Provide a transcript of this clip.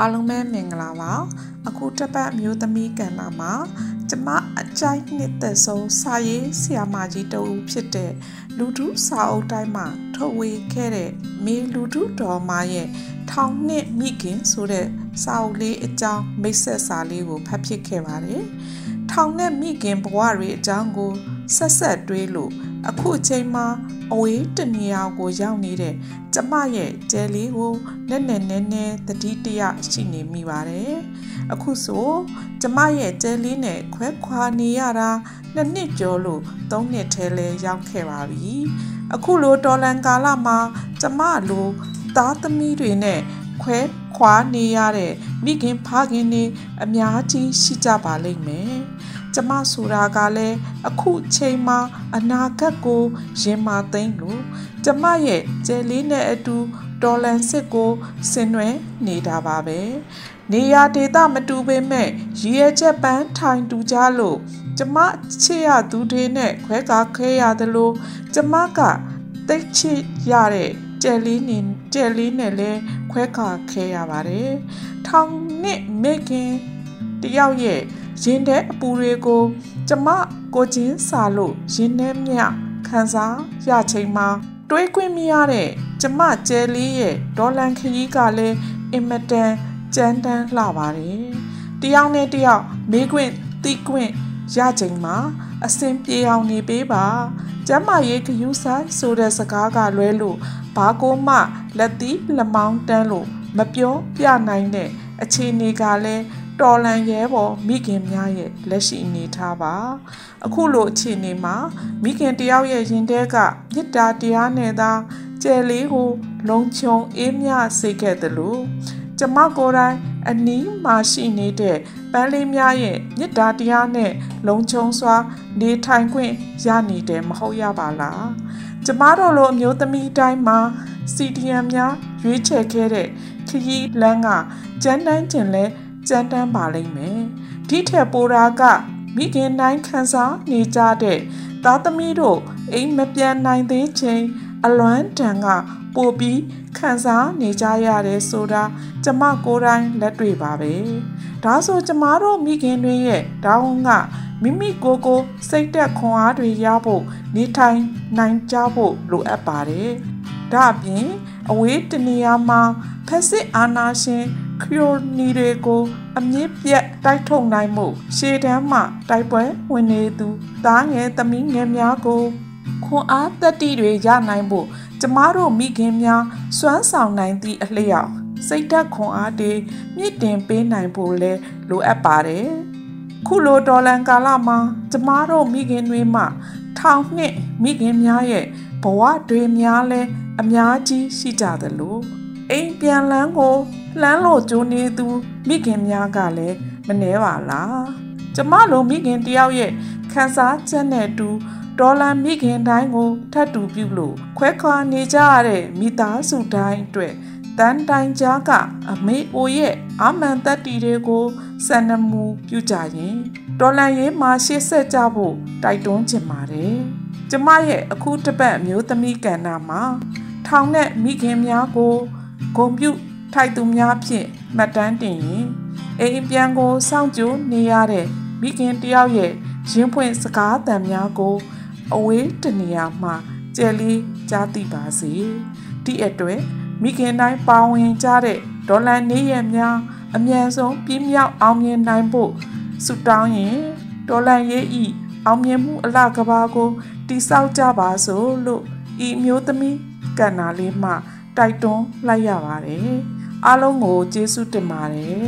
အားလုံးပဲမင်္ဂလာပါအခုတစ်ပတ်မျိုးသမီးကဏ္ဍမှာကျမအကြိုက်နှစ်သက်ဆုံးစာရေးဆရာမကြီးတဦးဖြစ်တဲ့လူထုစာအုပ်တိုင်းမှာထုတ်ဝေခဲ့တဲ့မေလူထုတော်မရဲ့ထောင်နှစ်မိခင်ဆိုတဲ့စာအုပ်လေးအကြောင်းမိတ်ဆက်စာလေးကိုဖတ်ဖြစ်ခဲ့ပါတယ် ထောင်နဲ့မိခင်ဘဝတွေအကြောင်းကိုဆက်ဆက်တွေးလို့အခုအချိန်မှာအဝေးတနေရာကိုရောက်နေတဲ့ကျမရဲ့ကျဲလေးကိုနက်နက်နဲနဲတတိတရရှိနေမိပါတယ်။အခုဆိုကျမရဲ့ကျဲလေးနဲ့ခွဲခွာနေရတာနှစ်နှစ်ကျော်လို့သုံးနှစ်ထဲလဲရောက်ခဲ့ပါပြီ။အခုလိုတော်လန်ကာလမှာကျမလိုသားသမီးတွေနဲ့ ခွဲခွာနေရတဲ့မိခင်ဖခင်တွေအများကြီးရှိကြပါလိမ့်မယ်။ကျမဆိုတာကလည်းအခုချိန်မှာအနာဂတ်ကိုရင်မာသိမ့်လို့ကျမရဲ့ကျယ်လေးနဲ့အတူတော်လန်စစ်ကိုဆင်နွှဲနေတာပါပဲနေရာဒေသမတူပေမဲ့ရည်ရချက်ပန်းထိုင်တူကြလို့ကျမချစ်ရသူတွေနဲ့ခွဲကားခဲရသလိုကျမကတိတ်ချစ်ရတဲ့ ကျယ်လေးနဲ့ကျယ်လေးနဲ့လည်းခွဲကားခဲရပါတယ်ထောင်နှစ်မိခင်တယောက်ရဲ့ရင်ထဲအပူတွေကို ကျမကိုချင်းစာလို့ရင်ထဲမြခံစားရချိန်မှာတွေးခွင့်မရတဲ့ကျမကျဲလေးရဲ့ဒေါ်လန်ခရီးကလည်းအင်မတန်ကြမ်းတမ်းလှပါတယ်။တယောက်နဲ့တယောက်မေးခွင့်သိခွင့် ရချိန်မှာအစဉ်ပြေအောင်နေပေးပါ။ကျမရေးခယူးဆိုင်ဆိုတဲ့စကားကလွဲလို့ဘာကိုမှလက်သီးလက်မောင်းတန်းလို့မပြောပြနိုင်တဲ့အခြေအနေကလည်းတော်လန်ရဲပေါ်မိခင်များရဲ့လက်ရှိအနေထားပါအခုလိုအခြေအနေမှာမိခင်တယောက်ရဲ့ရင်ထဲကမေတ္တာတရားနဲ့သာကျယ်လေးကို လုံခြုံအေးမြစေခဲ့တယ်လို့ကျမကိုယ်တိုင် အနီးမှာရှိနေတဲ့ပန်းလေးများရဲ့မေတ္တာတရားနဲ့လုံခြုံစွာ နေထိုင်ခွင့်ရနေတယ်မဟုတ်ရပါလားကျမတို့လိုအမျိုးသမီးတိုင်းမှာ CDM များရွေးချယ်ခဲ့တဲ့ခရီးလမ်းကကျန်းတန်းကျင်လဲကြမ်းတမ်းပါလိမ့်မယ်ဒီထက်ပိုတာကမိခင်တိုင်းခန်းစားနေကြတဲ့ သားသမီးတို့အိမ်မပြန်နိုင်သေးချိန်အလွမ်းတန်ကပို့ပြီးခံစားနေကြရတယ်ဆိုတာကျမကိုယ်တိုင်လက်တွေ့ပါပဲဒါဆိုကျမတို့မိခင်တွေရဲ့တောင်းကမိမိကိုယ်ကိုစိတ်သက်ခွန်အားတွေရဖို့နေထိုင်နိုင်ကြဖို့လိုအပ်ပါတယ်ဒါအပြင်အဝေးတနေရာမှာဖက်စစ်အာနာရှင် ခရိုနီတွေကိုအမြင့်ပြတ်တိုက်ထုတ်နိုင်မှုရှေ့တန်းမှတိုက်ပွဲဝင်နေသူသားငယ်သမီးငယ်များကိုခွန်အားတက်တီတွေရနိုင်ဖို့ကျမတို့မိခင်များစွမ်းဆောင်နိုင်သည့်အလျောက်စိတ်ဓာတ်ခွန်အားတွေမြင့်တင်ပေးနိုင်ဖို့လဲလိုအပ်ပါတယ်ခုလိုဒေါ်လန်ကာလမှာကျမတို့မိခင်တွေမှထောင်နှစ်မိခင်များရဲ့ဘဝတွေများလဲအများကြီးရှိကြသလိုအိမ်ပြန်လန်းကို လှမ်းလို့ကြိုးနေသူမိခင်များကလည်းမနှဲပါလားကျမလိုမိခင်တယောက်ရဲ့ခံစားချက်နဲ့တူဒေါ်လာမိခင်တိုင်းကိုထပ်တူပြုလို့ခွဲခွာနေကြရတဲ့မိသားစုတိုင်းအတွက်တန်တိုင်ကြားကအမေအိုရဲ့အမှန်တက်တီတွေကိုစံနမူပြုကြရင်ဒေါ်လာရေးမှာရှေ့ဆက်ကြဖို့တိုက်တွန်းချင်ပါတယ်ကျမရဲ့အခုတပတ်မျိုးသမီးကဏ္ဍမှာထောင်နဲ့မိခင်များကိုဂုံပြု ထိုက်သူများဖြင့်မှတ်တမ်းတင်ရင်အိမ်ပြန်ကိုစောင့်ကြိုနေရတဲ့မိခင်တယောက်ရဲ့ရင်းဖွင့်စကားတန်များကို အဝေးတနေရာမှကြယ်လေးကြားသိပါစေဒီအတွက်မိခင်တိုင်းပါဝင်ကြတဲ့ဒေါ်လာနေရများအမြန်ဆုံးပြင်းမြောက်အောင်မြင်နိုင်ဖို့ဆုတောင်းရင်ဒေါ်လာရေးဤအောင်မြင်မှုအလကဘာကိုတိဆောက်ကြပါစို့လို့ဤမျိုးသမီးကဏ္ဍလေးမှ တိုက်တွန်းလိုက်ရပါတယ်အားလုံးကိုကျေးဇူးတင်ပါတယ်